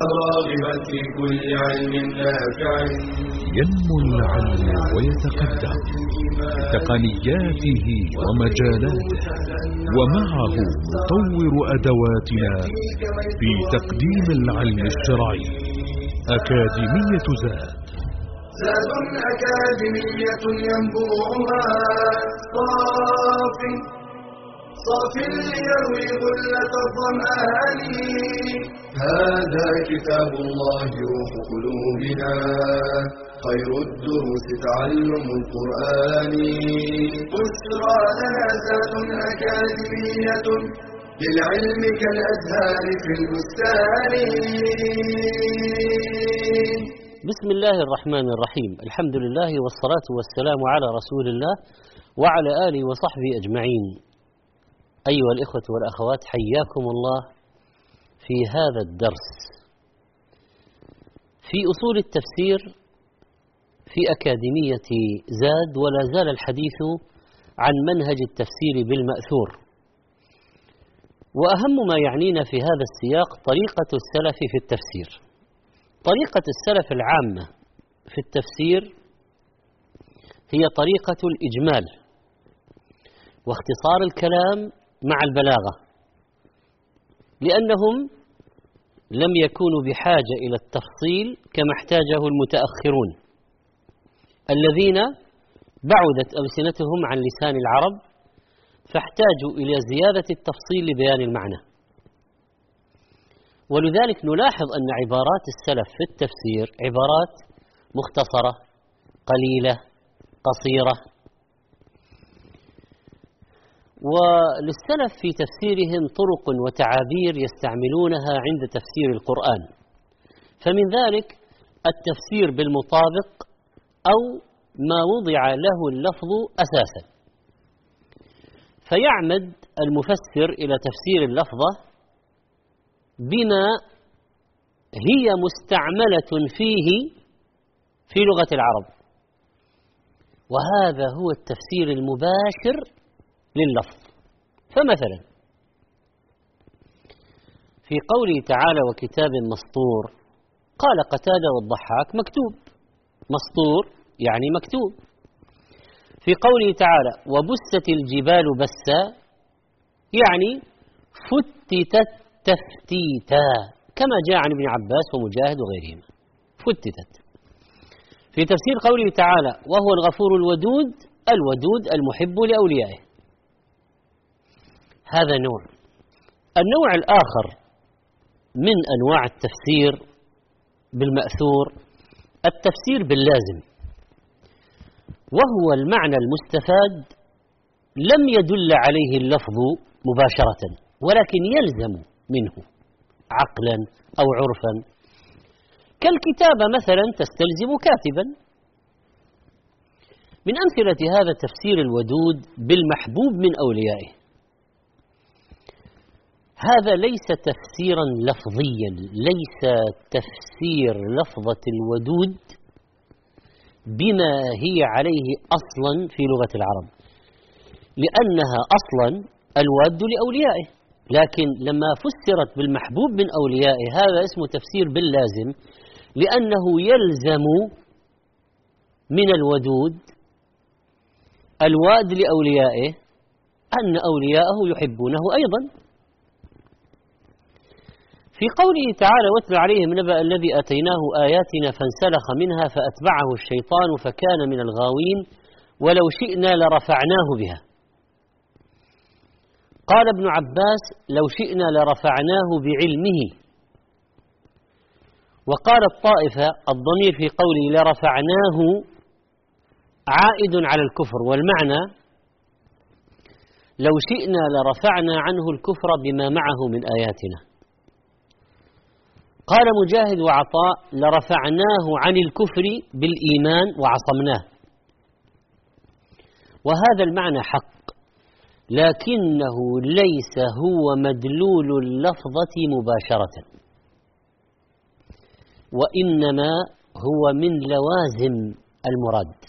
راغبا في كل علم نافع ينمو العلم ويتقدم. تقنياته ومجالاته. ومعه نطور أدواتنا في تقديم العلم الشرعي. أكاديمية زاد. زاد أكاديمية ينبوعها. صاف صاف ليروي غلة الظمآن. هذا كتاب الله روح قلوبنا. خير الدروس تعلم القرآن. بشرى لنا زاد أكاديمية للعلم كالأزهار في البستان. بسم الله الرحمن الرحيم. الحمد لله والصلاة والسلام على رسول الله وعلى آله وصحبه أجمعين. أيها الإخوة والأخوات حياكم الله في هذا الدرس. في أصول التفسير في أكاديمية زاد ولا زال الحديث عن منهج التفسير بالمأثور. وأهم ما يعنينا في هذا السياق طريقة السلف في التفسير. طريقة السلف العامة في التفسير هي طريقة الإجمال واختصار الكلام مع البلاغة. لأنهم لم يكونوا بحاجة إلى التفصيل كما احتاجه المتأخرون. الذين بعدت ألسنتهم عن لسان العرب فاحتاجوا إلى زيادة التفصيل لبيان المعنى. ولذلك نلاحظ أن عبارات السلف في التفسير عبارات مختصرة قليلة قصيرة وللسلف في تفسيرهم طرق وتعابير يستعملونها عند تفسير القرآن. فمن ذلك التفسير بالمطابق أو ما وضع له اللفظ أساسا. فيعمد المفسر إلى تفسير اللفظة بما هي مستعملة فيه في لغة العرب. وهذا هو التفسير المباشر لللفظ فمثلا في قوله تعالى وكتاب مسطور قال قتادة والضحاك مكتوب. مسطور يعني مكتوب. في قوله تعالى وبست الجبال بسا يعني فتتت تفتيتا كما جاء عن ابن عباس ومجاهد وغيرهما. فتتت. في تفسير قوله تعالى وهو الغفور الودود الودود المحب لأوليائه. هذا نوع. النوع الآخر من أنواع التفسير بالمأثور التفسير باللازم. وهو المعنى المستفاد لم يدل عليه اللفظ مباشرة ولكن يلزم منه عقلا أو عرفا. كالكتابة مثلا تستلزم كاتبا. من أمثلة هذا تفسير الودود بالمحبوب من أوليائه. هذا ليس تفسيرا لفظيا ليس تفسير لفظة الودود بما هي عليه أصلا في لغة العرب لأنها أصلا الواد لأوليائه. لكن لما فسرت بالمحبوب من أوليائه هذا اسمه تفسير باللازم لأنه يلزم من الودود الواد لأوليائه أن أولياءه يحبونه أيضا. في قوله تعالى واتل عليهم نبأ الذي أتيناه آياتنا فانسلخ منها فأتبعه الشيطان فكان من الغاوين ولو شئنا لرفعناه بها. قال ابن عباس لو شئنا لرفعناه بعلمه. وقال الطائفة الضمير في قوله لرفعناه عائد على الكفر والمعنى لو شئنا لرفعنا عنه الكفر بما معه من آياتنا. قال مجاهد وعطاء لرفعناه عن الكفر بالإيمان وعصمناه. وهذا المعنى حق لكنه ليس هو مدلول اللفظة مباشرة. وإنما هو من لوازم المراد.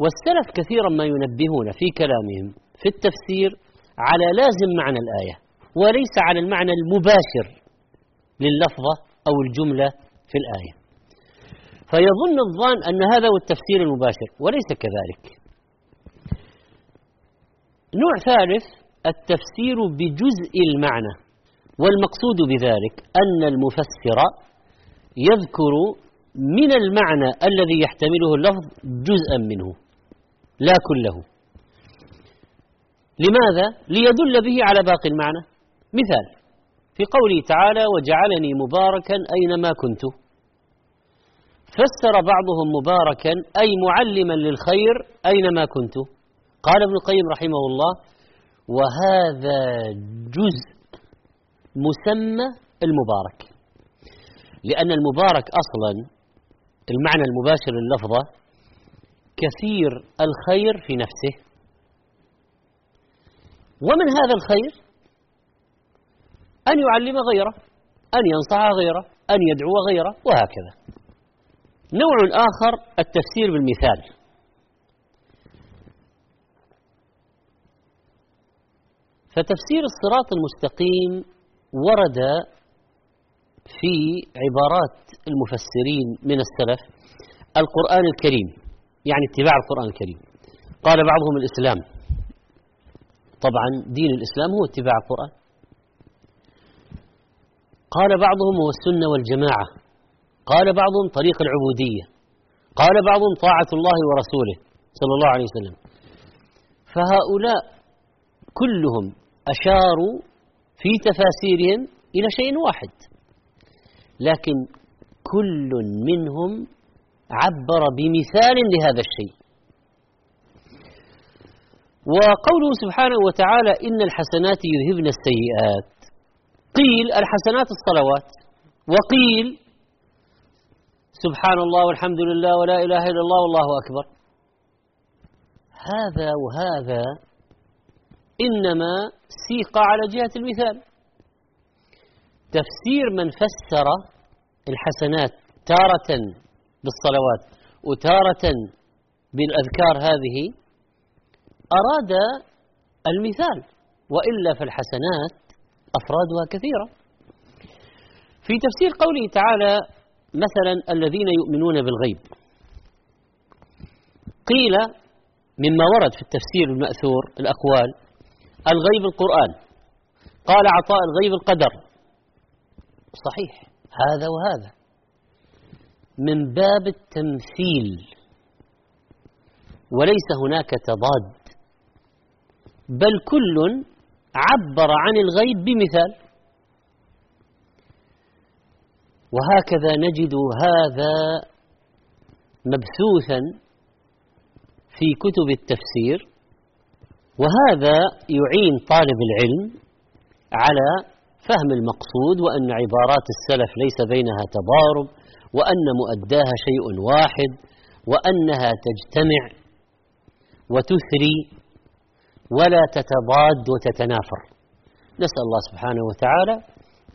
والسلف كثيرا ما ينبهون في كلامهم في التفسير على لازم معنى الآية وليس على المعنى المباشر. لللفظة أو الجملة في الآية. فيظن الظان أن هذا هو التفسير المباشر وليس كذلك. نوع ثالث التفسير بجزء المعنى والمقصود بذلك أن المفسر يذكر من المعنى الذي يحتمله اللفظ جزءا منه لا كله. لماذا؟ ليدل به على باقي المعنى. مثال في قوله تعالى وجعلني مباركا أينما كنت. فسر بعضهم مباركا أي معلما للخير أينما كنت. قال ابن القيم رحمه الله وهذا جزء مسمى المبارك. لأن المبارك أصلا المعنى المباشر لللفظة كثير الخير في نفسه. ومن هذا الخير؟ أن يعلم غيره أن ينصح غيره أن يدعو غيره وهكذا. نوع آخر التفسير بالمثال. فتفسير الصراط المستقيم ورد في عبارات المفسرين من السلف القرآن الكريم يعني اتباع القرآن الكريم. قال بعضهم الإسلام. طبعا دين الإسلام هو اتباع القرآن. قال بعضهم هو السنة والجماعة. قال بعضهم طريق العبودية. قال بعضهم طاعة الله ورسوله صلى الله عليه وسلم. فهؤلاء كلهم أشاروا في تفاسيرهم إلى شيء واحد. لكن كل منهم عبر بمثال لهذا الشيء. وقوله سبحانه وتعالى إن الحسنات يذهبن السيئات. قيل الحسنات الصلوات. وقيل سبحان الله والحمد لله ولا إله إلا الله والله أكبر. هذا وهذا إنما سيق على جهة المثال. تفسير من فسر الحسنات تارة بالصلوات وتارة بالأذكار هذه أراد المثال وإلا فالحسنات أفرادها كثيرة. في تفسير قوله تعالى مثلا الذين يؤمنون بالغيب. قيل مما ورد في التفسير المأثور الأقوال الغيب القرآن. قال عطاء الغيب القدر. صحيح هذا وهذا. من باب التمثيل وليس هناك تضاد. بل كل عبر عن الغيب بمثال. وهكذا نجد هذا مبثوثا في كتب التفسير. وهذا يعين طالب العلم على فهم المقصود وأن عبارات السلف ليس بينها تضارب وأن مؤداها شيء واحد وأنها تجتمع وتثري ولا تتضاد وتتنافر. نسأل الله سبحانه وتعالى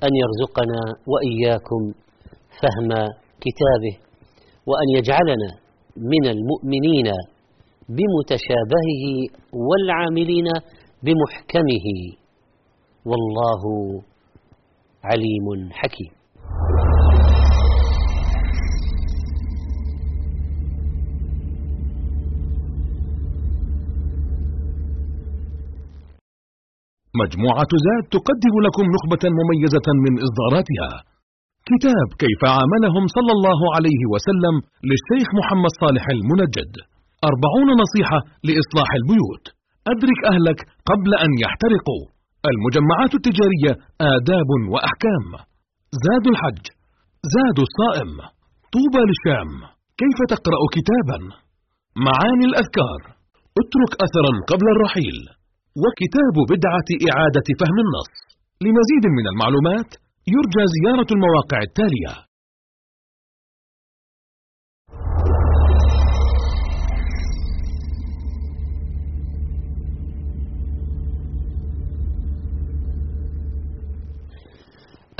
أن يرزقنا وإياكم فهم كتابه وأن يجعلنا من المؤمنين بمتشابهه والعاملين بمحكمه. والله عليم حكيم. مجموعة زاد تقدم لكم نخبة مميزة من إصداراتها. كتاب كيف عاملهم صلى الله عليه وسلم للشيخ محمد صالح المنجد. أربعون نصيحة لإصلاح البيوت. أدرك أهلك قبل أن يحترقوا. المجمعات التجارية آداب وأحكام. زاد الحج. زاد الصائم. طوبى للشام. كيف تقرأ كتابا؟ معاني الأذكار. اترك أثرا قبل الرحيل. وكتاب بدعة إعادة فهم النص. لمزيد من المعلومات يرجى زيارة المواقع التالية.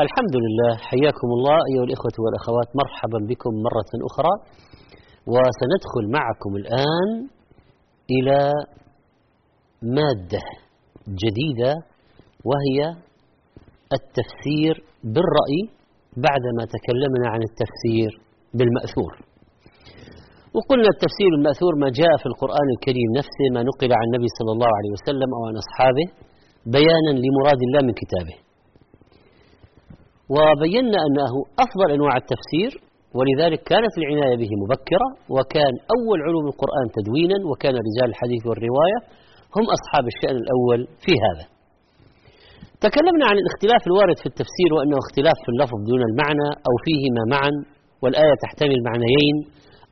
الحمد لله حياكم الله أيها الإخوة والأخوات مرحبا بكم مرة أخرى. وسندخل معكم الآن إلى مادة جديدة وهي التفسير بالرأي بعدما تكلمنا عن التفسير بالمأثور. وقلنا التفسير المأثور ما جاء في القرآن الكريم نفسه ما نقل عن النبي صلى الله عليه وسلم أو عن أصحابه بيانا لمراد الله من كتابه. وبينا أنه أفضل أنواع التفسير ولذلك كانت العناية به مبكرة وكان أول علوم القرآن تدوينا وكان رجال الحديث والرواية هم أصحاب الشأن الأول في هذا. تكلمنا عن الاختلاف الوارد في التفسير وأنه اختلاف في اللفظ دون المعنى أو فيهما معا والآية تحتمل معنيين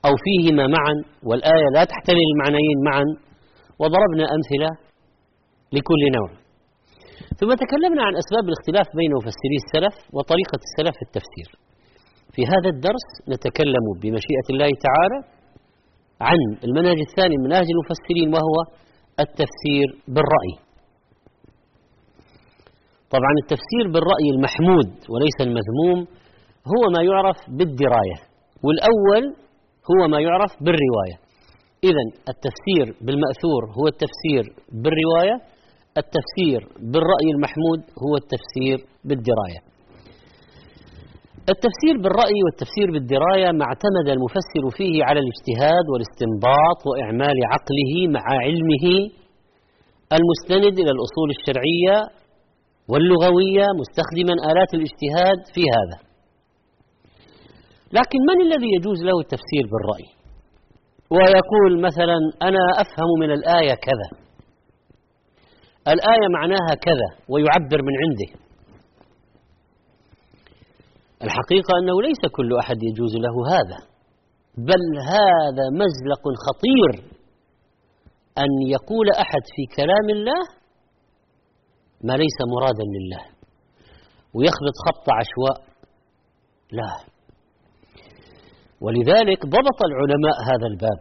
أو فيهما معا والآية لا تحتمل المعنيين معا وضربنا أمثلة لكل نوع. ثم تكلمنا عن أسباب الاختلاف بين مفسري السلف وطريقة السلف في التفسير. في هذا الدرس نتكلم بمشيئة الله تعالى عن المنهج الثاني من مناهج المفسرين وهو التفسير بالرأي. طبعا التفسير بالرأي المحمود وليس المذموم هو ما يعرف بالدراية والأول هو ما يعرف بالرواية. إذا التفسير بالمأثور هو التفسير بالرواية التفسير بالرأي المحمود هو التفسير بالدراية. التفسير بالرأي والتفسير بالدراية ما اعتمد المفسر فيه على الاجتهاد والاستنباط وإعمال عقله مع علمه المستند إلى الأصول الشرعية واللغوية مستخدما آلات الاجتهاد في هذا. لكن من الذي يجوز له التفسير بالرأي؟ ويقول مثلا أنا أفهم من الآية كذا. الآية معناها كذا ويعبر من عنده. الحقيقة أنه ليس كل أحد يجوز له هذا بل هذا مزلق خطير. أن يقول أحد في كلام الله ما ليس مرادا لله ويخبط خبط عشواء لا. ولذلك ضبط العلماء هذا الباب.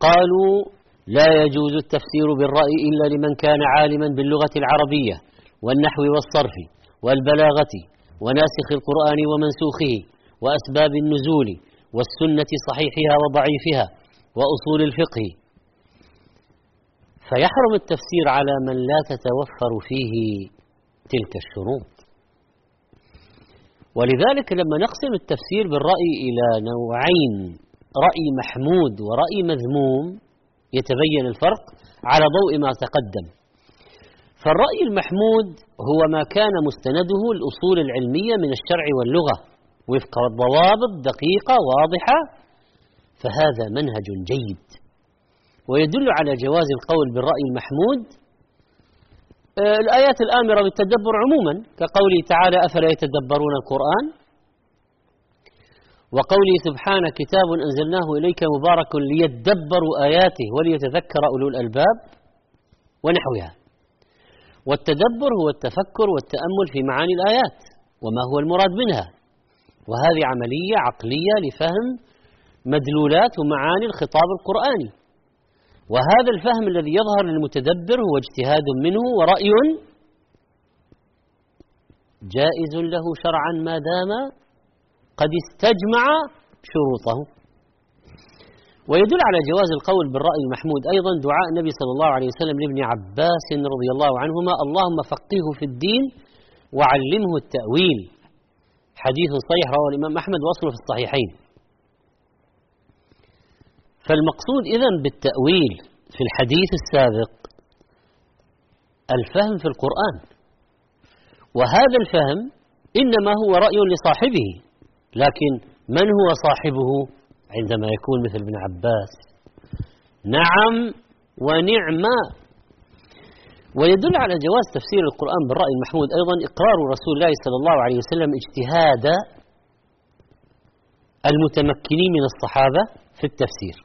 قالوا لا يجوز التفسير بالرأي إلا لمن كان عالما باللغة العربية والنحو والصرف والبلاغة. وناسخ القرآن ومنسوخه وأسباب النزول والسنة صحيحها وضعيفها وأصول الفقه. فيحرم التفسير على من لا تتوفر فيه تلك الشروط. ولذلك لما نقسم التفسير بالرأي إلى نوعين رأي محمود ورأي مذموم يتبين الفرق على ضوء ما تقدم. فالرأي المحمود هو ما كان مستنده الأصول العلمية من الشرع واللغة وفق ضوابط دقيقة واضحة فهذا منهج جيد. ويدل على جواز القول بالرأي المحمود آه، الآيات الآمرة بالتدبر عموما كقوله تعالى أفلا يتدبرون القرآن؟ وقوله سبحانه كتاب أنزلناه إليك مبارك ليدبروا آياته وليتذكر أولو الألباب ونحوها. والتدبر هو التفكر والتأمل في معاني الآيات وما هو المراد منها. وهذه عملية عقلية لفهم مدلولات ومعاني الخطاب القرآني. وهذا الفهم الذي يظهر للمتدبر هو اجتهاد منه ورأي جائز له شرعا ما دام قد استجمع شروطه. ويدل على جواز القول بالرأي المحمود أيضا دعاء النبي صلى الله عليه وسلم لابن عباس رضي الله عنهما اللهم فقهه في الدين وعلمه التأويل. حديث صحيح رواه الإمام أحمد وأصله في الصحيحين. فالمقصود إذا بالتأويل في الحديث السابق الفهم في القرآن. وهذا الفهم إنما هو رأي لصاحبه لكن من هو صاحبه؟ عندما يكون مثل ابن عباس نعم ونعم. ويدل على جواز تفسير القرآن بالرأي المحمود أيضا إقرار رسول الله صلى الله عليه وسلم اجتهاد المتمكنين من الصحابة في التفسير.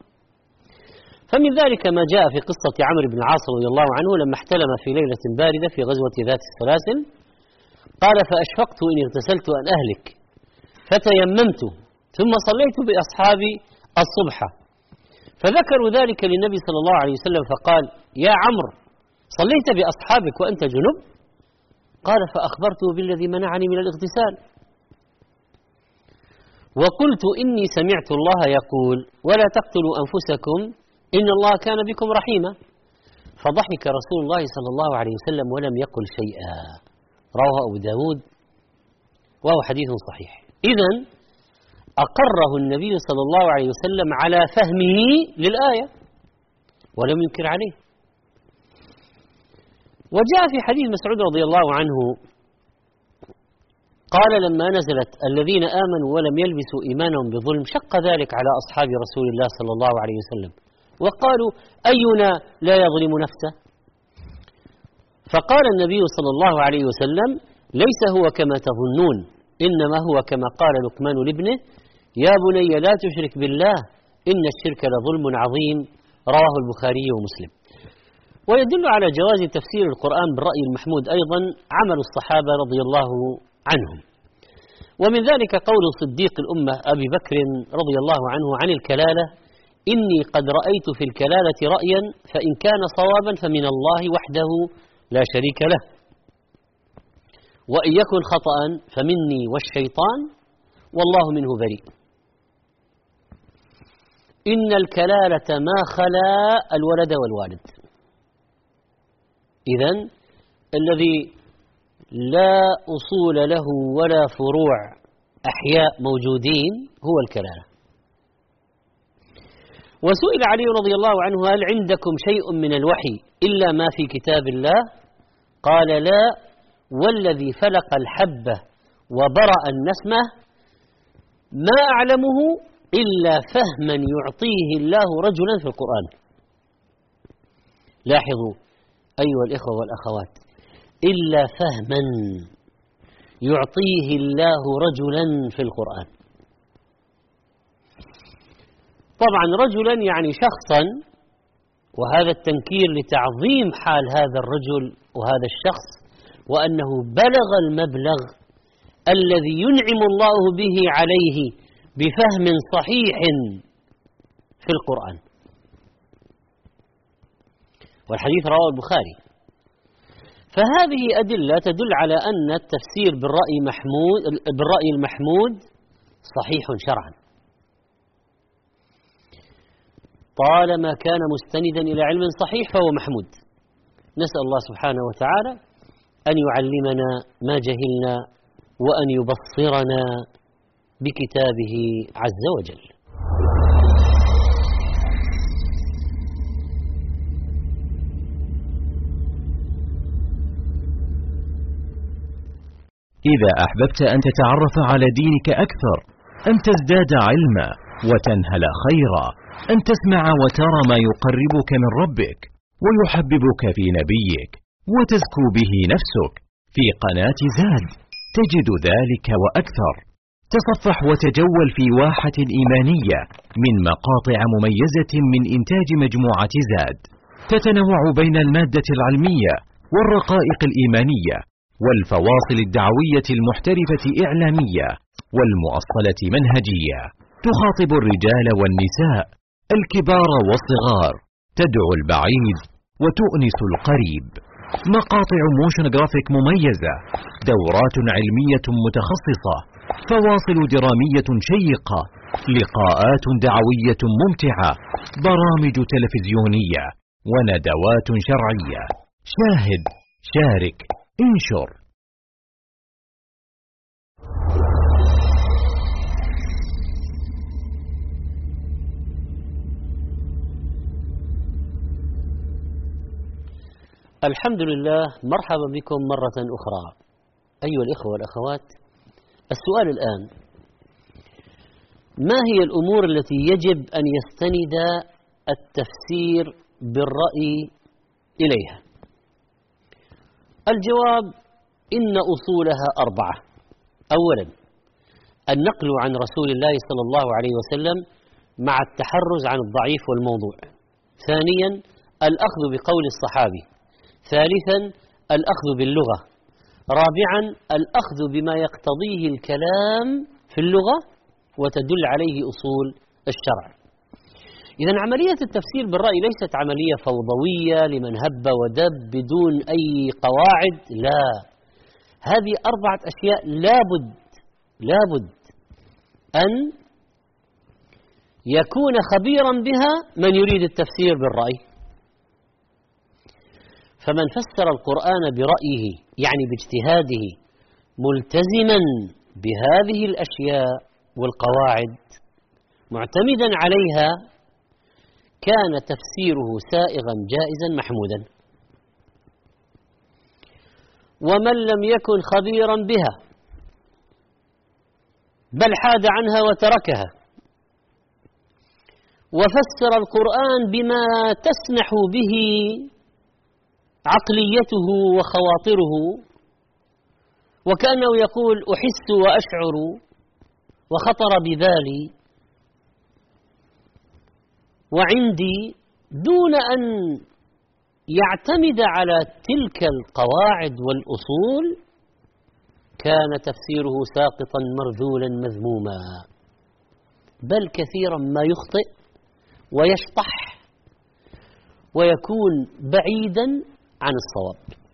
فمن ذلك ما جاء في قصة عمرو بن العاص رضي الله عنه لما احتلم في ليلة باردة في غزوة ذات السلاسل قال فأشفقت إن اغتسلت أن أهلك فتيممت ثم صليت بأصحابي الصبح. فذكروا ذلك للنبي صلى الله عليه وسلم فقال يا عمرو صليت بأصحابك وأنت جنب؟ قال فأخبرته بالذي منعني من الاغتسال. وقلت إني سمعت الله يقول ولا تقتلوا أنفسكم إن الله كان بكم رحيما. فضحك رسول الله صلى الله عليه وسلم ولم يقل شيئا. رواه أبو داود وهو حديث صحيح. إذا أقره النبي صلى الله عليه وسلم على فهمه للآية ولم ينكر عليه. وجاء في حديث مسعود رضي الله عنه قال لما نزلت الذين آمنوا ولم يلبسوا إيمانهم بظلم شق ذلك على أصحاب رسول الله صلى الله عليه وسلم. وقالوا أينا لا يظلم نفسه؟ فقال النبي صلى الله عليه وسلم ليس هو كما تظنون إنما هو كما قال لقمان لابنه يا بني لا تشرك بالله إن الشرك لظلم عظيم. رواه البخاري ومسلم. ويدل على جواز تفسير القرآن بالرأي المحمود أيضا عمل الصحابة رضي الله عنهم. ومن ذلك قول صديق الأمة أبي بكر رضي الله عنه عن الكلالة إني قد رأيت في الكلالة رأيا فإن كان صوابا فمن الله وحده لا شريك له. وإن يكن خطأ فمني والشيطان والله منه بريء. إن الكلالة ما خلا الولد والوالد. إذا الذي لا أصول له ولا فروع أحياء موجودين هو الكلالة. وسئل علي رضي الله عنه هل عندكم شيء من الوحي إلا ما في كتاب الله؟ قال لا. والذي فلق الحبة وبرأ النسمة ما أعلمه إلا فهما يعطيه الله رجلا في القرآن. لاحظوا أيها الإخوة والأخوات إلا فهما يعطيه الله رجلا في القرآن. طبعا رجلا يعني شخصا وهذا التنكير لتعظيم حال هذا الرجل وهذا الشخص وأنه بلغ المبلغ الذي ينعم الله به عليه بفهم صحيح في القرآن. والحديث رواه البخاري. فهذه أدلة تدل على أن التفسير بالرأي محمود بالرأي المحمود صحيح شرعا. طالما كان مستندا إلى علم صحيح فهو محمود. نسأل الله سبحانه وتعالى أن يعلمنا ما جهلنا وأن يبصرنا بكتابه عز وجل. إذا أحببت أن تتعرف على دينك أكثر أن تزداد علما وتنهل خيرا أن تسمع وترى ما يقربك من ربك ويحببك في نبيك وتزكو به نفسك. في قناة زاد تجد ذلك وأكثر. تصفح وتجول في واحة إيمانية من مقاطع مميزة من إنتاج مجموعة زاد تتنوع بين المادة العلمية والرقائق الإيمانية والفواصل الدعوية المحترفة إعلامية والمؤصلة منهجية. تخاطب الرجال والنساء الكبار والصغار تدعو البعيد وتؤنس القريب. مقاطع motion graphic مميزة دورات علمية متخصصة فواصل درامية شيقة لقاءات دعوية ممتعة برامج تلفزيونية وندوات شرعية. شاهد شارك انشر. الحمد لله مرحبا بكم مرة أخرى. أيها الإخوة والأخوات السؤال الآن. ما هي الأمور التي يجب أن يستند التفسير بالرأي إليها؟ الجواب إن أصولها أربعة. أولا النقل عن رسول الله صلى الله عليه وسلم مع التحرز عن الضعيف والموضوع. ثانيا الأخذ بقول الصحابي. ثالثا الأخذ باللغة. رابعا الأخذ بما يقتضيه الكلام في اللغة وتدل عليه أصول الشرع. إذا عملية التفسير بالرأي ليست عملية فوضوية لمن هب ودب بدون أي قواعد لا. هذه أربعة أشياء لابد لابد أن يكون خبيرا بها من يريد التفسير بالرأي. فمن فسر القرآن برأيه يعني باجتهاده ملتزما بهذه الأشياء والقواعد معتمدا عليها كان تفسيره سائغا جائزا محمودا. ومن لم يكن خبيرا بها بل حاد عنها وتركها. وفسر القرآن بما تسنح به عقليته وخواطره وكأنه يقول أحس وأشعر وخطر ببالي وعندي دون أن يعتمد على تلك القواعد والأصول كان تفسيره ساقطا مرذولا مذموما بل كثيرا ما يخطئ ويشطح ويكون بعيدا عن الصواب.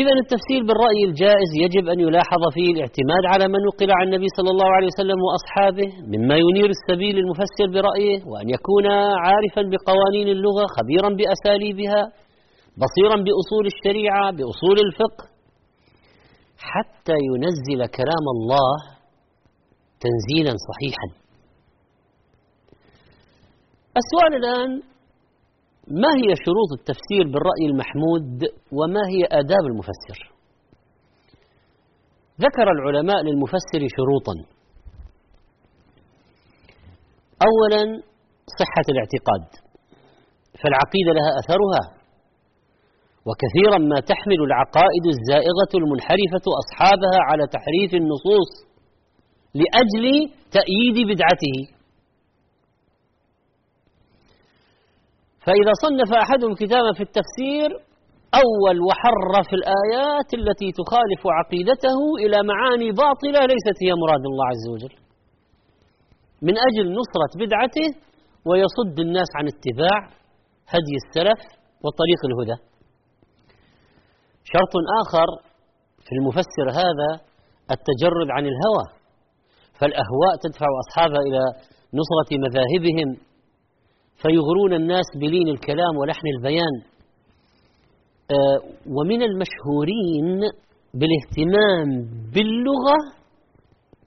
إذا التفسير بالرأي الجائز يجب أن يلاحظ فيه الاعتماد على ما نقل عن النبي صلى الله عليه وسلم وأصحابه مما ينير السبيل للمفسر برأيه وأن يكون عارفا بقوانين اللغة خبيرا بأساليبها بصيرا بأصول الشريعة بأصول الفقه حتى ينزل كلام الله تنزيلا صحيحا. السؤال الآن ما هي شروط التفسير بالرأي المحمود وما هي آداب المفسر؟ ذكر العلماء للمفسر شروطا. أولا صحة الاعتقاد فالعقيدة لها أثرها وكثيرا ما تحمل العقائد الزائغة المنحرفة أصحابها على تحريف النصوص لأجل تأييد بدعته. فإذا صنف أحدهم كتابا في التفسير أول وحرف الآيات التي تخالف عقيدته إلى معاني باطلة ليست هي مراد الله عز وجل. من أجل نصرة بدعته ويصد الناس عن اتباع هدي السلف وطريق الهدى. شرط آخر في المفسر هذا التجرد عن الهوى فالأهواء تدفع أصحابها إلى نصرة مذاهبهم فيغرون الناس بلين الكلام ولحن البيان. آه، ومن المشهورين بالاهتمام باللغة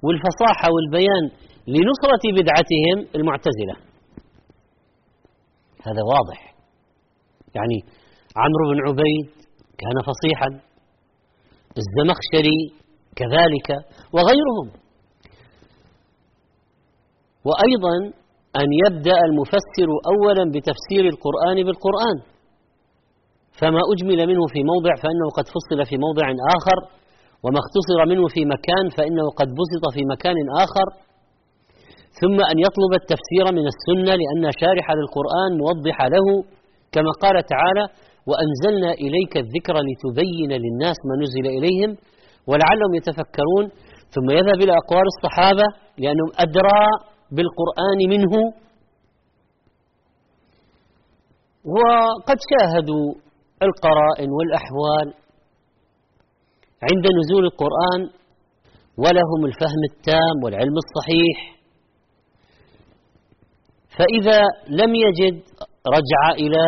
والفصاحة والبيان لنصرة بدعتهم المعتزلة. هذا واضح. يعني عمرو بن عبيد كان فصيحا الزمخشري كذلك وغيرهم. وأيضا أن يبدأ المفسر أولا بتفسير القرآن بالقرآن. فما أجمل منه في موضع فإنه قد فصل في موضع آخر وما اختصر منه في مكان فإنه قد بسط في مكان آخر. ثم أن يطلب التفسير من السنة لأن شارح للقرآن موضح له كما قال تعالى وأنزلنا إليك الذكر لتبين للناس ما نزل إليهم ولعلهم يتفكرون ثم يذهب إلى أقوال الصحابة لأنهم أدرى بالقرآن منه وقد شاهدوا القرائن والأحوال عند نزول القرآن ولهم الفهم التام والعلم الصحيح. فإذا لم يجد رجع إلى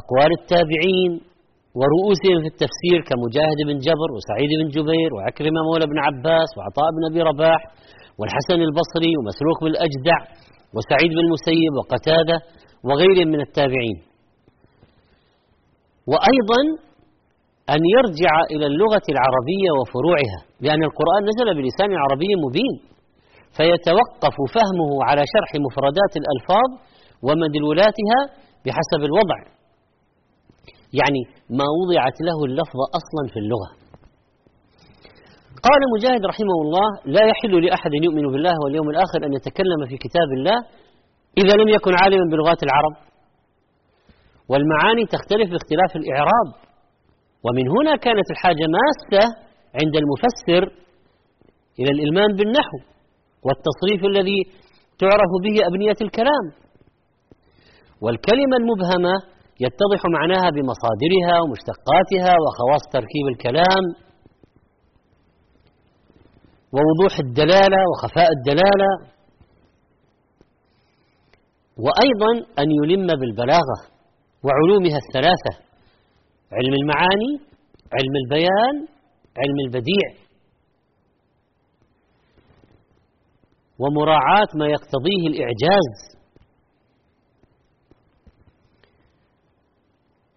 أقوال التابعين ورؤوسهم في التفسير كمجاهد بن جبر وسعيد بن جبير وعكرمة مولى بن عباس وعطاء بن أبي رباح والحسن البصري ومسروق بالأجدع وسعيد بن المسيب وقتادة وغيرهم من التابعين. وأيضا أن يرجع إلى اللغة العربية وفروعها لأن القرآن نزل بلسان عربي مبين فيتوقف فهمه على شرح مفردات الألفاظ ومدلولاتها بحسب الوضع. يعني ما وضعت له اللفظة أصلا في اللغة. قال مجاهد رحمه الله لا يحل لأحد يؤمن بالله واليوم الآخر أن يتكلم في كتاب الله إذا لم يكن عالما بلغات العرب. والمعاني تختلف باختلاف الإعراب ومن هنا كانت الحاجة ماسة عند المفسر إلى الإلمام بالنحو والتصريف الذي تعرف به أبنية الكلام. والكلمة المبهمة يتضح معناها بمصادرها ومشتقاتها وخواص تركيب الكلام ووضوح الدلالة وخفاء الدلالة. وأيضا أن يلم بالبلاغة وعلومها الثلاثة علم المعاني علم البيان علم البديع. ومراعاة ما يقتضيه الإعجاز.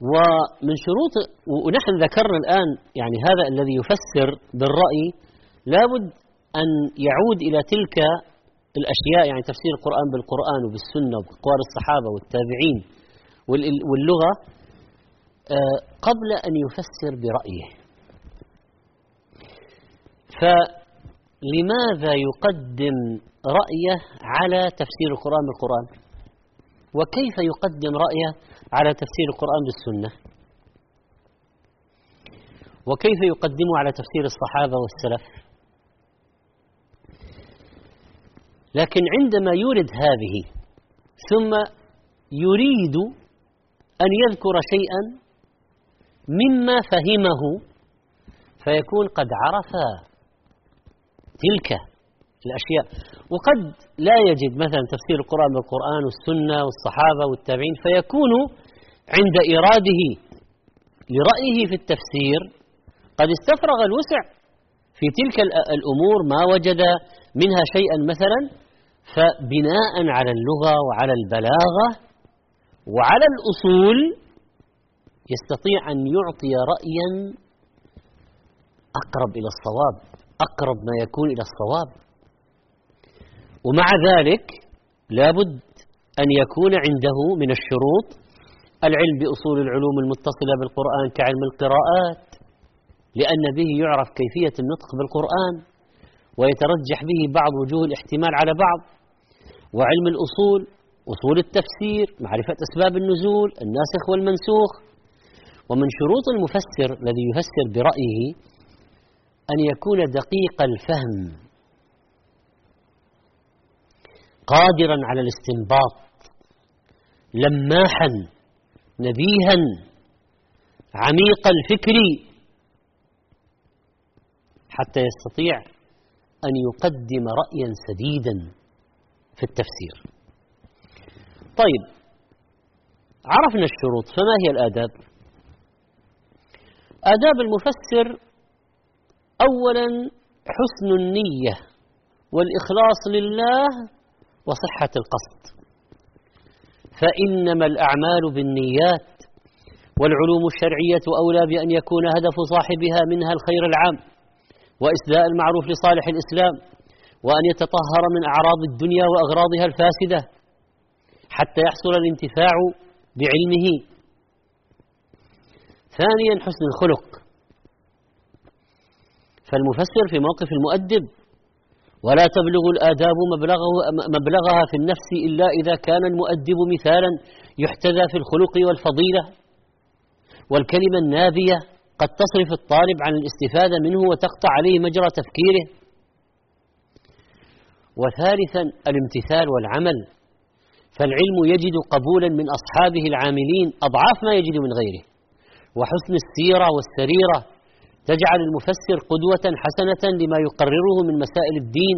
ومن شروط ونحن ذكرنا الآن يعني هذا الذي يفسر بالرأي لابد أن يعود إلى تلك الأشياء يعني تفسير القرآن بالقرآن وبالسنة وبأقوال الصحابة والتابعين واللغة آه، قبل أن يفسر برأيه. فلماذا يقدم رأيه على تفسير القرآن بالقرآن؟ وكيف يقدم رأيه على تفسير القرآن بالسنة؟ وكيف يقدمه على تفسير الصحابة والسلف؟ لكن عندما يورد هذه ثم يريد أن يذكر شيئا مما فهمه فيكون قد عرف تلك الأشياء. وقد لا يجد مثلا تفسير القرآن بالقرآن والسنة والصحابة والتابعين فيكون عند إراده لرأيه في التفسير قد استفرغ الوسع في تلك الأمور ما وجد منها شيئا مثلا فبناء على اللغة وعلى البلاغة وعلى الأصول يستطيع أن يعطي رأيا أقرب إلى الصواب أقرب ما يكون إلى الصواب. ومع ذلك لابد أن يكون عنده من الشروط العلم بأصول العلوم المتصلة بالقرآن كعلم القراءات لأن به يعرف كيفية النطق بالقرآن. ويترجح به بعض وجوه الاحتمال على بعض وعلم الأصول أصول التفسير معرفة أسباب النزول الناسخ والمنسوخ. ومن شروط المفسر الذي يفسر برأيه أن يكون دقيق الفهم قادرا على الاستنباط لماحا نبيها عميق الفكر حتى يستطيع أن يقدم رأيا سديدا في التفسير. طيب عرفنا الشروط. فما هي الآداب؟ آداب المفسر أولا حسن النية والإخلاص لله وصحة القصد. فإنما الأعمال بالنيات والعلوم الشرعية أولى بأن يكون هدف صاحبها منها الخير العام. وإسداء المعروف لصالح الإسلام وأن يتطهر من أعراض الدنيا وأغراضها الفاسدة حتى يحصل الانتفاع بعلمه. ثانيا حسن الخلق. فالمفسر في موقف المؤدب ولا تبلغ الآداب مبلغه مبلغها في النفس إلا إذا كان المؤدب مثالا يحتذى في الخلق والفضيلة والكلمة النابية قد تصرف الطالب عن الاستفادة منه وتقطع عليه مجرى تفكيره. وثالثا الامتثال والعمل. فالعلم يجد قبولا من أصحابه العاملين أضعاف ما يجد من غيره. وحسن السيرة والسريرة تجعل المفسر قدوة حسنة لما يقرره من مسائل الدين.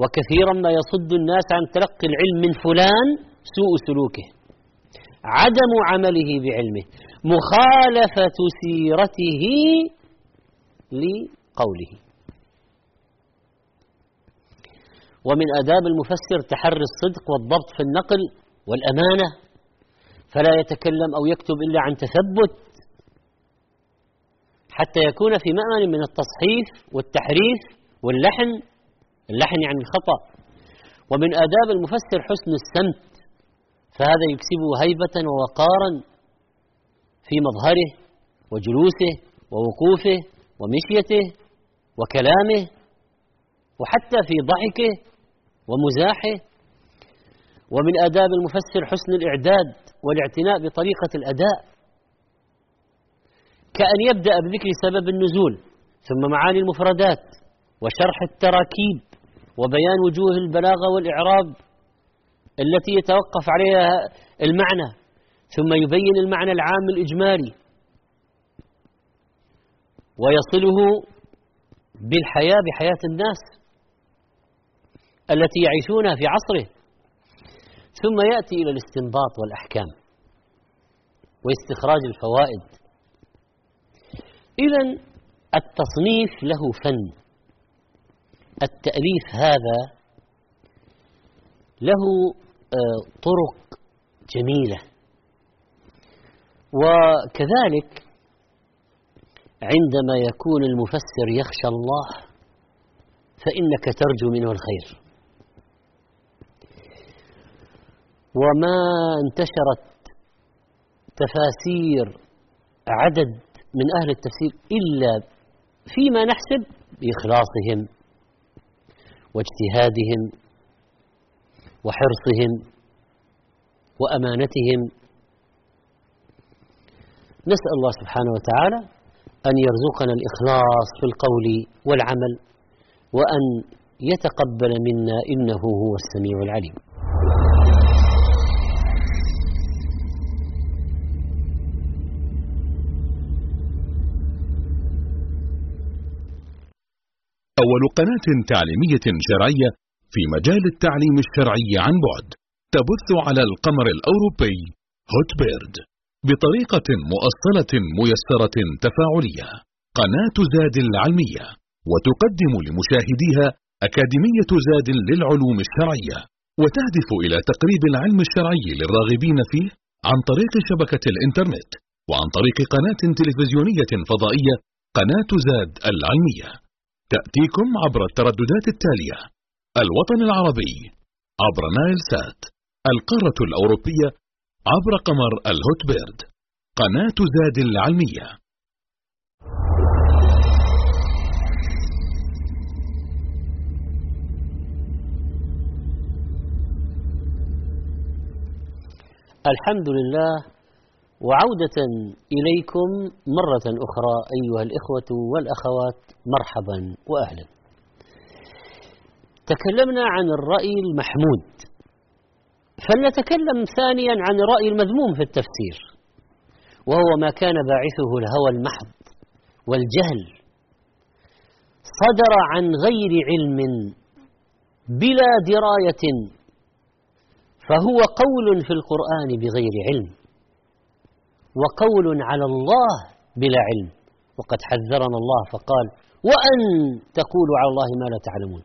وكثيرا ما يصد الناس عن تلقي العلم من فلان سوء سلوكه. عدم عمله بعلمه. مخالفة سيرته لقوله. ومن آداب المفسر تحري الصدق والضبط في النقل والأمانة فلا يتكلم أو يكتب إلا عن تثبت حتى يكون في مأمن من التصحيف والتحريف واللحن اللحن يعني الخطأ. ومن آداب المفسر حسن السمت فهذا يكسبه هيبة ووقارا في مظهره وجلوسه ووقوفه ومشيته وكلامه وحتى في ضحكه ومزاحه. ومن آداب المفسر حسن الإعداد والاعتناء بطريقة الأداء كأن يبدأ بذكر سبب النزول ثم معاني المفردات وشرح التراكيب وبيان وجوه البلاغة والإعراب التي يتوقف عليها المعنى ثم يبين المعنى العام الإجمالي. ويصله بالحياة بحياة الناس التي يعيشونها في عصره. ثم يأتي إلى الاستنباط والأحكام واستخراج الفوائد. إذا التصنيف له فن. التأليف هذا له آه، طرق جميلة. وكذلك عندما يكون المفسر يخشى الله فإنك ترجو منه الخير. وما انتشرت تفاسير عدد من أهل التفسير إلا فيما نحسب بإخلاصهم واجتهادهم وحرصهم وأمانتهم نسأل الله سبحانه وتعالى أن يرزقنا الإخلاص في القول والعمل وأن يتقبل منا إنه هو السميع العليم. أول قناة تعليمية شرعية في مجال التعليم الشرعي عن بعد تبث على القمر الأوروبي هوت بيرد. بطريقة مؤصلة ميسرة تفاعلية. قناة زاد العلمية وتقدم لمشاهديها أكاديمية زاد للعلوم الشرعية وتهدف إلى تقريب العلم الشرعي للراغبين فيه عن طريق شبكة الإنترنت وعن طريق قناة تلفزيونية فضائية قناة زاد العلمية. تأتيكم عبر الترددات التالية الوطن العربي عبر نايل سات القارة الأوروبية عبر قمر الهوت بيرد قناة زاد العلمية. الحمد لله وعودة إليكم مرة أخرى أيها الإخوة والأخوات مرحبا وأهلا. تكلمنا عن الرأي المحمود. فلنتكلم ثانيا عن الرأي المذموم في التفسير وهو ما كان باعثه الهوى المحض والجهل. صدر عن غير علم بلا دراية فهو قول في القرآن بغير علم وقول على الله بلا علم. وقد حذرنا الله فقال وأن تقولوا على الله ما لا تعلمون.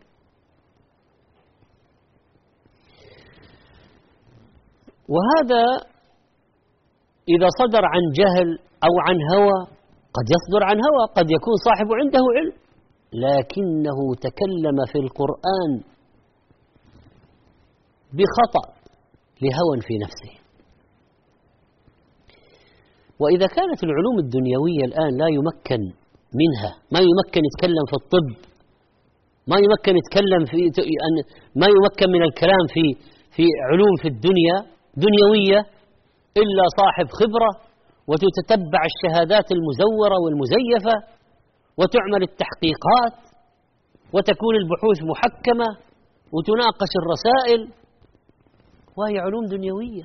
وهذا إذا صدر عن جهل أو عن هوى قد يصدر عن هوى قد يكون صاحب عنده علم. لكنه تكلم في القرآن بخطأ لهوى في نفسه. وإذا كانت العلوم الدنيوية الآن لا يمكن منها ما يمكن يتكلم في الطب ما يمكن يتكلم في ما يمكن من الكلام في في علوم في الدنيا دنيوية إلا صاحب خبرة وتتتبع الشهادات المزورة والمزيفة وتعمل التحقيقات وتكون البحوث محكمة وتناقش الرسائل. وهي علوم دنيوية.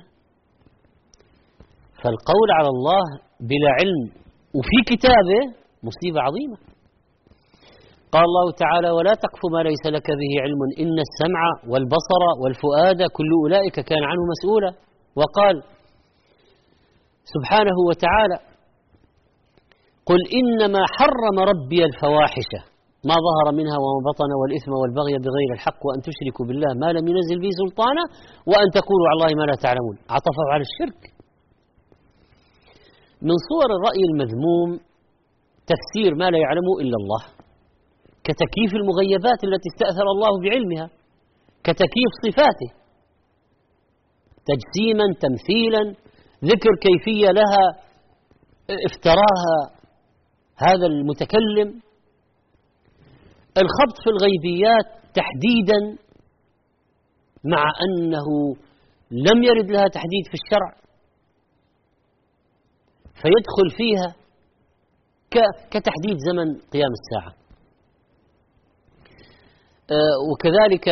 فالقول على الله بلا علم وفي كتابه مصيبة عظيمة. قال الله تعالى ولا تقف ما ليس لك به علم إن السمع والبصر والفؤاد كل أولئك كان عنه مسؤولا. وقال سبحانه وتعالى قل إنما حرم ربي الفواحش ما ظهر منها وما بطن والإثم والبغي بغير الحق وأن تشركوا بالله ما لم ينزل به سلطانا وأن تقولوا على الله ما لا تعلمون. عطفه على الشرك. من صور الرأي المذموم تفسير ما لا يعلمه إلا الله. كتكييف المغيبات التي استأثر الله بعلمها كتكييف صفاته. تجسيما تمثيلا ذكر كيفية لها افتراها هذا المتكلم. الخبط في الغيبيات تحديدا مع أنه لم يرد لها تحديد في الشرع فيدخل فيها كتحديد زمن قيام الساعة. آه، وكذلك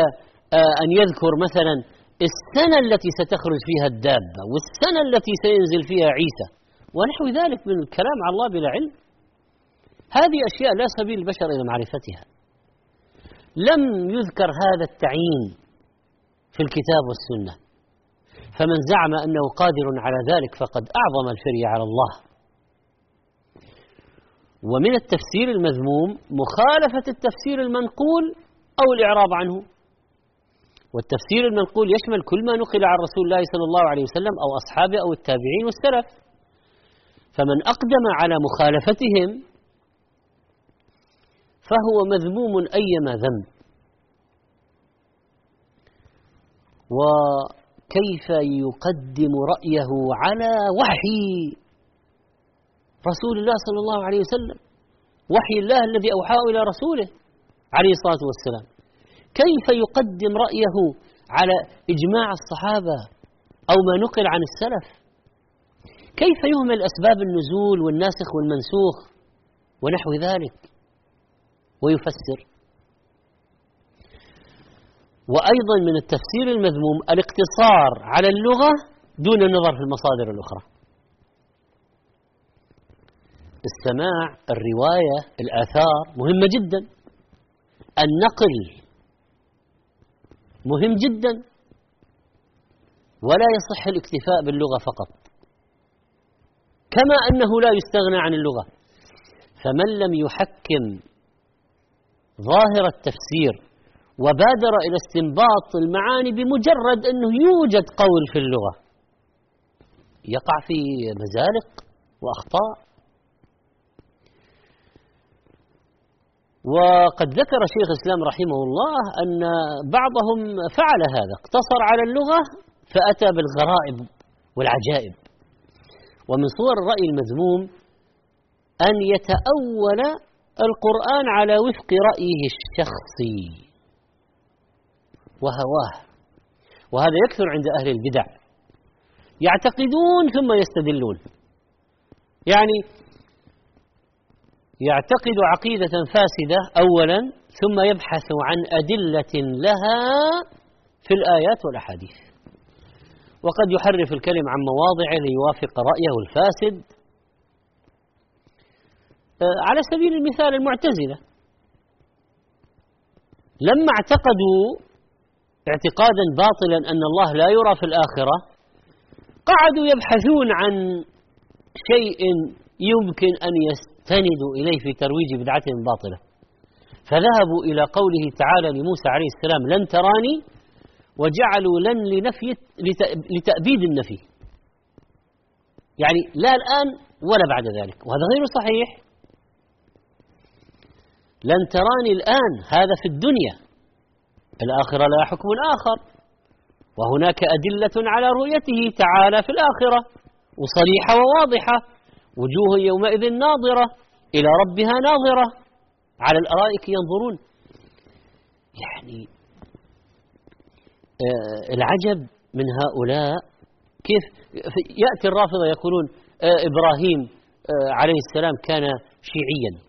آه، أن يذكر مثلا السنة التي ستخرج فيها الدابة والسنة التي سينزل فيها عيسى ونحو ذلك من الكلام على الله بلا علم. هذه أشياء لا سبيل البشر إلى معرفتها. لم يذكر هذا التعيين في الكتاب والسنة. فمن زعم أنه قادر على ذلك فقد أعظم الفري على الله. ومن التفسير المذموم مخالفة التفسير المنقول أو الإعراض عنه. والتفسير المنقول يشمل كل ما نقل عن رسول الله صلى الله عليه وسلم أو أصحابه أو التابعين والسلف. فمن أقدم على مخالفتهم فهو مذموم أيما ذنب وكيف يقدم رأيه على وحي رسول الله صلى الله عليه وسلم؟ وحي الله الذي أوحاه إلى رسوله. عليه الصلاة والسلام. كيف يقدم رأيه على إجماع الصحابة أو ما نقل عن السلف؟ كيف يهمل أسباب النزول والناسخ والمنسوخ ونحو ذلك؟ ويفسر. وأيضا من التفسير المذموم الاقتصار على اللغة دون النظر في المصادر الأخرى. السماع الرواية الآثار مهمة جدا. النقل مهم جدا ولا يصح الاكتفاء باللغة فقط. كما أنه لا يستغنى عن اللغة. فمن لم يحكم ظاهر التفسير وبادر إلى استنباط المعاني بمجرد أنه يوجد قول في اللغة يقع في مزالق وأخطاء. وقد ذكر شيخ الإسلام رحمه الله أن بعضهم فعل هذا اقتصر على اللغة فأتى بالغرائب والعجائب. ومن صور الرأي المذموم أن يتأول القرآن على وفق رأيه الشخصي. وهواه. وهذا يكثر عند أهل البدع. يعتقدون ثم يستدلون. يعني يعتقد عقيدة فاسدة أولا ثم يبحث عن أدلة لها في الآيات والأحاديث. وقد يحرف الكلم عن مواضعه ليوافق رأيه الفاسد. آه، على سبيل المثال المعتزلة. لما اعتقدوا اعتقادا باطلا أن الله لا يرى في الآخرة قعدوا يبحثون عن شيء يمكن أن يستندوا إليه في ترويج بدعتهم باطلة. فذهبوا إلى قوله تعالى لموسى عليه السلام لن تراني وجعلوا لن لنفي لتأبيد النفي. يعني لا الآن ولا بعد ذلك وهذا غير صحيح. لن تراني الآن هذا في الدنيا الآخرة لا حكم آخر وهناك أدلة على رؤيته تعالى في الآخرة وصريحة وواضحة. وجوه يومئذ ناظرة إلى ربها ناظرة. على الأرائك ينظرون. يعني آه العجب من هؤلاء. كيف؟ يأتي الرافضة يقولون آه إبراهيم آه عليه السلام كان شيعيا.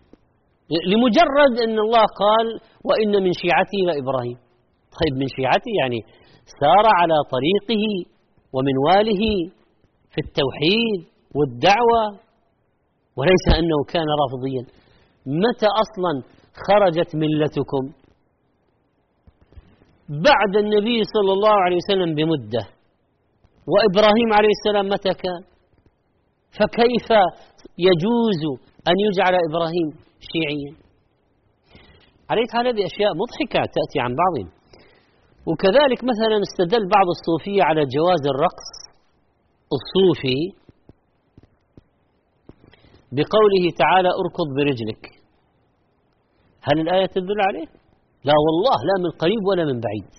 لمجرد أن الله قال وإن من شيعتي لإبراهيم طيب من شيعتي يعني سار على طريقه ومنواله في التوحيد والدعوة وليس أنه كان رافضيا. متى أصلا خرجت ملتكم؟ بعد النبي صلى الله عليه وسلم بمدة. وإبراهيم عليه السلام متى كان؟ فكيف يجوز أن يجعل إبراهيم شيعيا؟ عليه هذه أشياء مضحكة تأتي عن بعضهم وكذلك مثلا استدل بعض الصوفية على جواز الرقص الصوفي بقوله تعالى اركض برجلك. هل الآية تدل عليه؟ لا والله لا من قريب ولا من بعيد.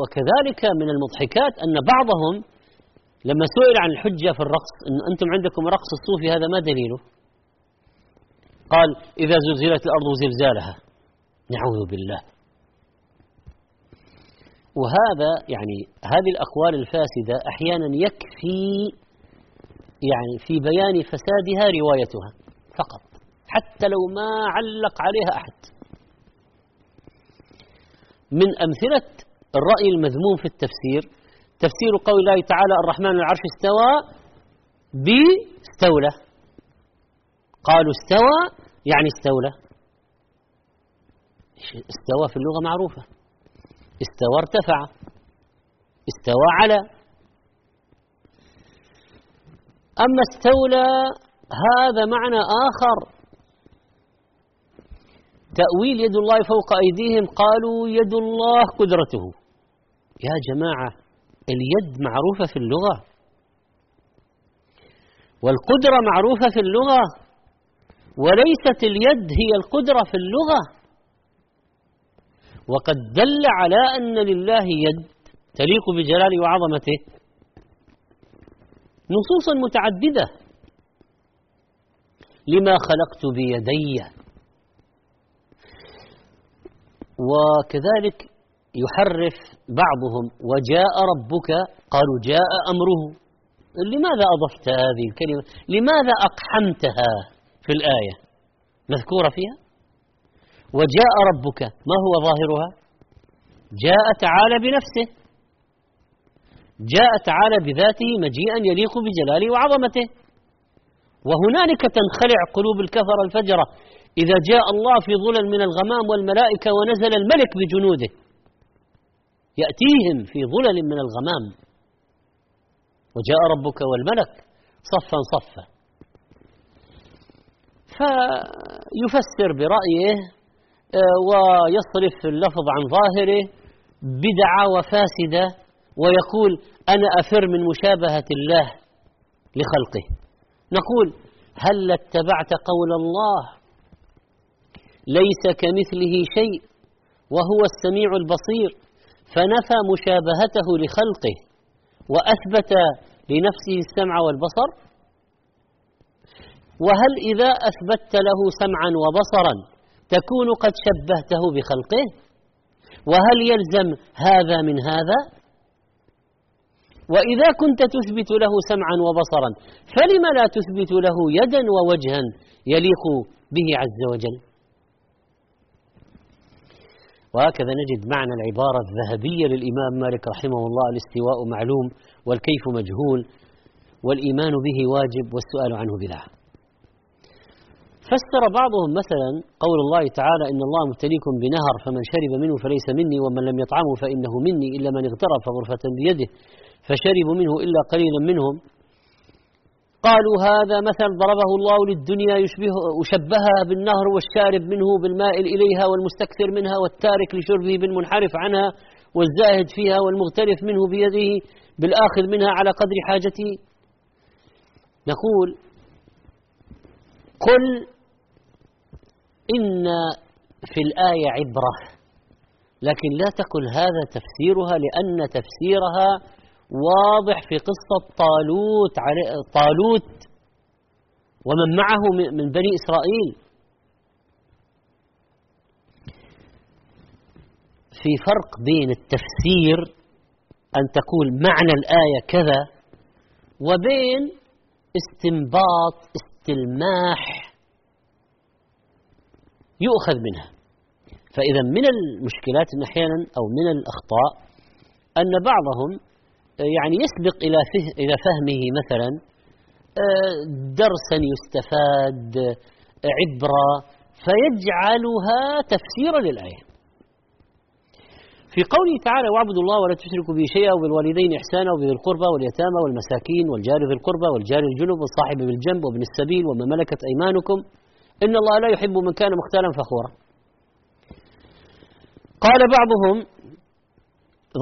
وكذلك من المضحكات أن بعضهم لما سئل عن الحجة في الرقص أن أنتم عندكم رقص الصوفي هذا ما دليله؟ قال إذا زلزلت الأرض زلزالها. نعوذ بالله. وهذا يعني هذه الأقوال الفاسدة أحيانا يكفي يعني في بيان فسادها روايتها فقط حتى لو ما علق عليها أحد. من أمثلة الرأي المذموم في التفسير تفسير قول الله تعالى الرحمن العرش استوى باستولى. قالوا استوى يعني استولى. استوى في اللغة معروفة. استوى ارتفع استوى على. أما استولى هذا معنى آخر. تأويل يد الله فوق أيديهم قالوا يد الله قدرته. يا جماعة اليد معروفة في اللغة. والقدرة معروفة في اللغة. وليست اليد هي القدرة في اللغة. وقد دل على أن لله يد تليق بجلاله وعظمته نصوص متعددة. لما خلقت بيدي. وكذلك يحرف بعضهم وجاء ربك قالوا جاء أمره. لماذا أضفت هذه الكلمة؟ لماذا أقحمتها في الآية؟ مذكورة فيها؟ وجاء ربك ما هو ظاهرها؟ جاء تعالى بنفسه. جاء تعالى بذاته مجيئا يليق بجلاله وعظمته. وهنالك تنخلع قلوب الكفر الفجرة إذا جاء الله في ظلل من الغمام والملائكة ونزل الملك بجنوده. يأتيهم في ظلل من الغمام. وجاء ربك والملك صفا صفا. فيفسر برأيه آه، ويصرف اللفظ عن ظاهره بدعة وفاسدة ويقول أنا أفر من مشابهة الله لخلقه. نقول هل اتبعت قول الله؟ ليس كمثله شيء وهو السميع البصير. فنفى مشابهته لخلقه وأثبت لنفسه السمع والبصر. وهل إذا اثبتت له سمعا وبصرا تكون قد شبهته بخلقه؟ وهل يلزم هذا من هذا؟ وإذا كنت تثبت له سمعا وبصرا فلم لا تثبت له يدا ووجها يليق به عز وجل؟ وهكذا نجد معنى العبارة الذهبية للإمام مالك رحمه الله الاستواء معلوم والكيف مجهول والإيمان به واجب والسؤال عنه بدعة فسر بعضهم مثلا قول الله تعالى إن الله مبتليكم بنهر فمن شرب منه فليس مني ومن لم يطعمه فإنه مني إلا من اغترف غرفة بيده فشربوا منه إلا قليلا منهم. قالوا هذا مثل ضربه الله للدنيا يشبه وشبهها بالنهر والشارب منه بالمائل إليها والمستكثر منها والتارك لشربه بالمنحرف عنها والزاهد فيها والمغترف منه بيده بالآخذ منها على قدر حاجته. نقول قل إن في الآية عبرة لكن لا تقل هذا تفسيرها لأن تفسيرها واضح في قصة طالوت طالوت ومن معه من بني إسرائيل. في فرق بين التفسير أن تقول معنى الآية كذا وبين استنباط استلماح يؤخذ منها. فإذا من المشكلات أحيانا أو من الأخطاء أن بعضهم يعني يسبق إلى إلى فهمه مثلا آه، درسا يستفاد آه، عبرة فيجعلها تفسيرا للآية. في قوله تعالى واعبدوا الله ولا تشركوا به شيئا وبالوالدين إحسانا وبذي القربى واليتامى والمساكين والجار ذي القربى والجار الجنب والصاحب بالجنب وابن السبيل وما ملكت أيمانكم إن الله لا يحب من كان مختالا فخورا. قال بعضهم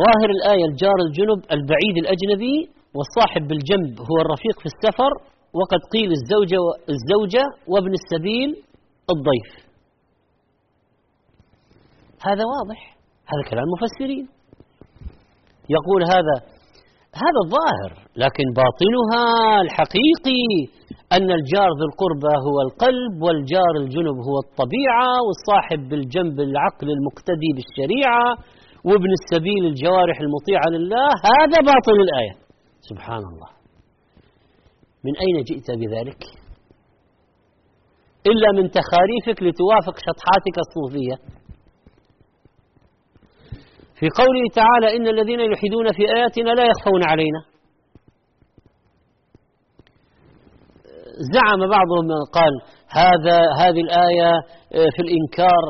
ظاهر الآية الجار الجنب البعيد الأجنبي والصاحب بالجنب هو الرفيق في السفر وقد قيل الزوجة الزوجة وابن السبيل الضيف. هذا واضح هذا كلام المفسرين يقول هذا هذا الظاهر لكن باطنها الحقيقي أن الجار ذو القربى هو القلب والجار الجنب هو الطبيعة والصاحب بالجنب العقل المقتدي بالشريعة وابن السبيل الجوارح المطيعة لله. هذا باطل الآية. سبحان الله من أين جئت بذلك؟ إلا من تخاريفك لتوافق شطحاتك الصوفية. في قوله تعالى إن الذين يلحدون في آياتنا لا يخفون علينا. زعم بعضهم قال هذا هذه الآية في الإنكار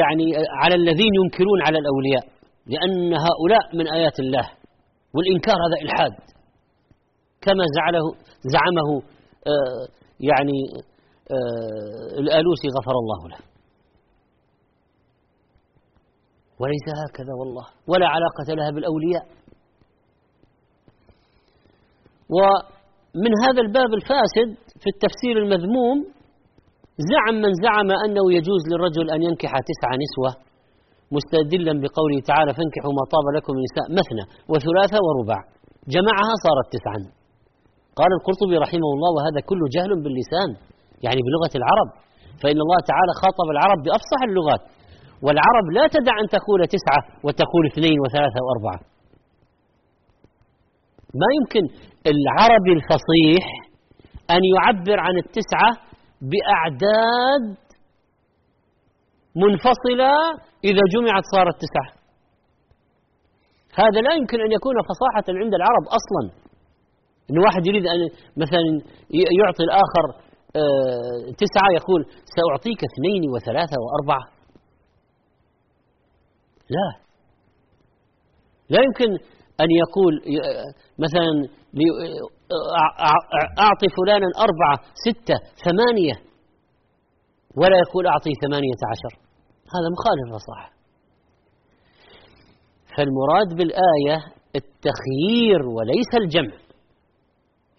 يعني على الذين ينكرون على الأولياء لأن هؤلاء من آيات الله والإنكار هذا إلحاد. كما زعله زعمه آه يعني آه الآلوسي غفر الله له. وليس هكذا والله ولا علاقة لها بالأولياء. ومن هذا الباب الفاسد في التفسير المذموم زعم من زعم أنه يجوز للرجل أن ينكح تسع نسوة مستدلا بقوله تعالى فانكحوا ما طاب لكم النساء مثنى وثلاثة ورباع. جمعها صارت تسعا. قال القرطبي رحمه الله وهذا كله جهل باللسان يعني بلغة العرب. فإن الله تعالى خاطب العرب بأفصح اللغات والعرب لا تدع أن تقول تسعة وتقول اثنين وثلاثة وأربعة. ما يمكن العربي الفصيح أن يعبر عن التسعة بأعداد منفصلة إذا جمعت صارت تسعة. هذا لا يمكن أن يكون فصاحة عند العرب أصلا. أن واحد يريد أن مثلا يعطي الآخر آه، تسعة يقول سأعطيك اثنين وثلاثة وأربعة. لا. لا يمكن أن يقول مثلا أعطي فلانا أربعة ستة ثمانية. ولا يقول أعطي ثمانية عشر. هذا مخالف للفصاحة فالمراد بالآية التخيير وليس الجمع.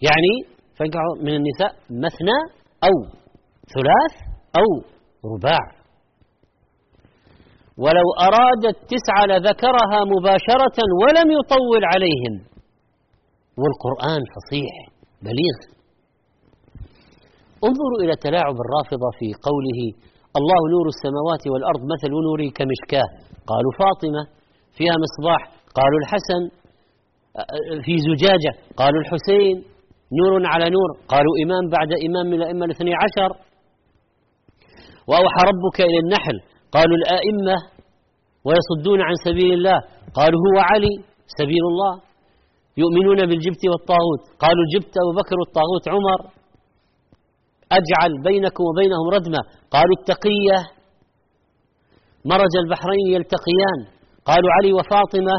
يعني فانكحوا من النساء مثنى أو ثلاث أو رباع. ولو أراد التسعة لذكرها مباشرة ولم يطول عليهم والقرآن فصيح بليغ. انظروا إلى تلاعب الرافضة في قوله الله نور السماوات والأرض مثل نوره كمشكاة. قالوا فاطمة فيها مصباح قالوا الحسن في زجاجة قالوا الحسين نور على نور قالوا إمام بعد إمام من الأئمة الاثني عشر. وأوحى ربك إلى النحل. قالوا الآئمة ويصدون عن سبيل الله. قالوا هو علي سبيل الله. يؤمنون بالجبت والطاغوت. قالوا الجبت أبو بكر والطاغوت عمر. أجعل بينكم وبينهم ردمة. قالوا التقية. مرج البحرين يلتقيان. قالوا علي وفاطمة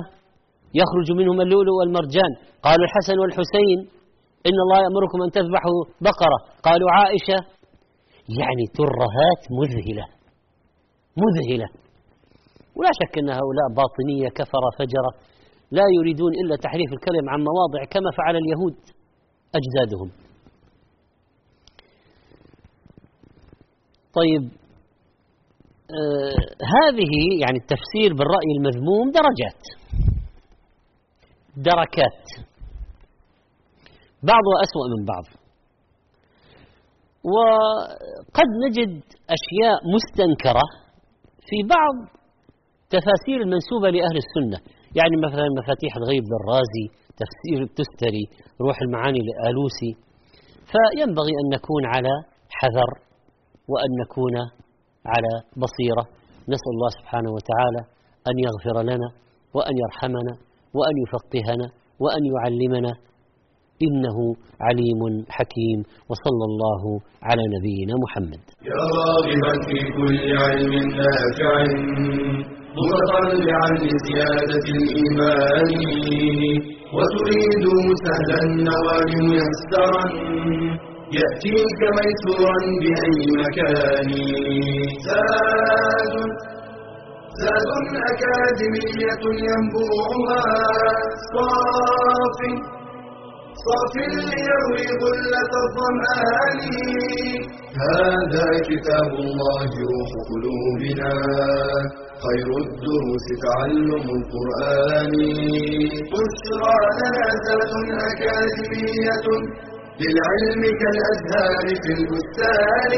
يخرج منهم اللؤلؤ والمرجان. قالوا الحسن والحسين إن الله يأمركم أن تذبحوا بقرة. قالوا عائشة. يعني ترهات مذهلة. مذهلة. ولا شك أن هؤلاء باطنية كفر فجرة لا يريدون إلا تحريف الكلم عن مواضع كما فعل اليهود أجدادهم. طيب آه هذه يعني التفسير بالرأي المذموم درجات. دركات. بعضها أسوأ من بعض. وقد نجد أشياء مستنكرة في بعض تفاسير المنسوبة لأهل السنة. يعني مثلا مفاتيح الغيب للرازي تفسير التستري روح المعاني لآلوسي. فينبغي أن نكون على حذر وأن نكون على بصيرة. نسأل الله سبحانه وتعالى أن يغفر لنا وأن يرحمنا وأن يفقهنا وأن يعلمنا. إنه عليم حكيم. وصلى الله على نبينا محمد. يا راغبا في كل علم نافع. متطلعا لزيادة الإيمان. وتريد سهلا النوال ميسرا. يأتيك ميسورا بأي مكان. زاد زاد أكاديمية ينبوعها. صاف صاف ليروي غلة الظمآن. هذا كتاب الله روح قلوبنا. خير الدروس تعلم القرآن. بشرى لنا أكاديمية للعلم كالأزهار في البستان.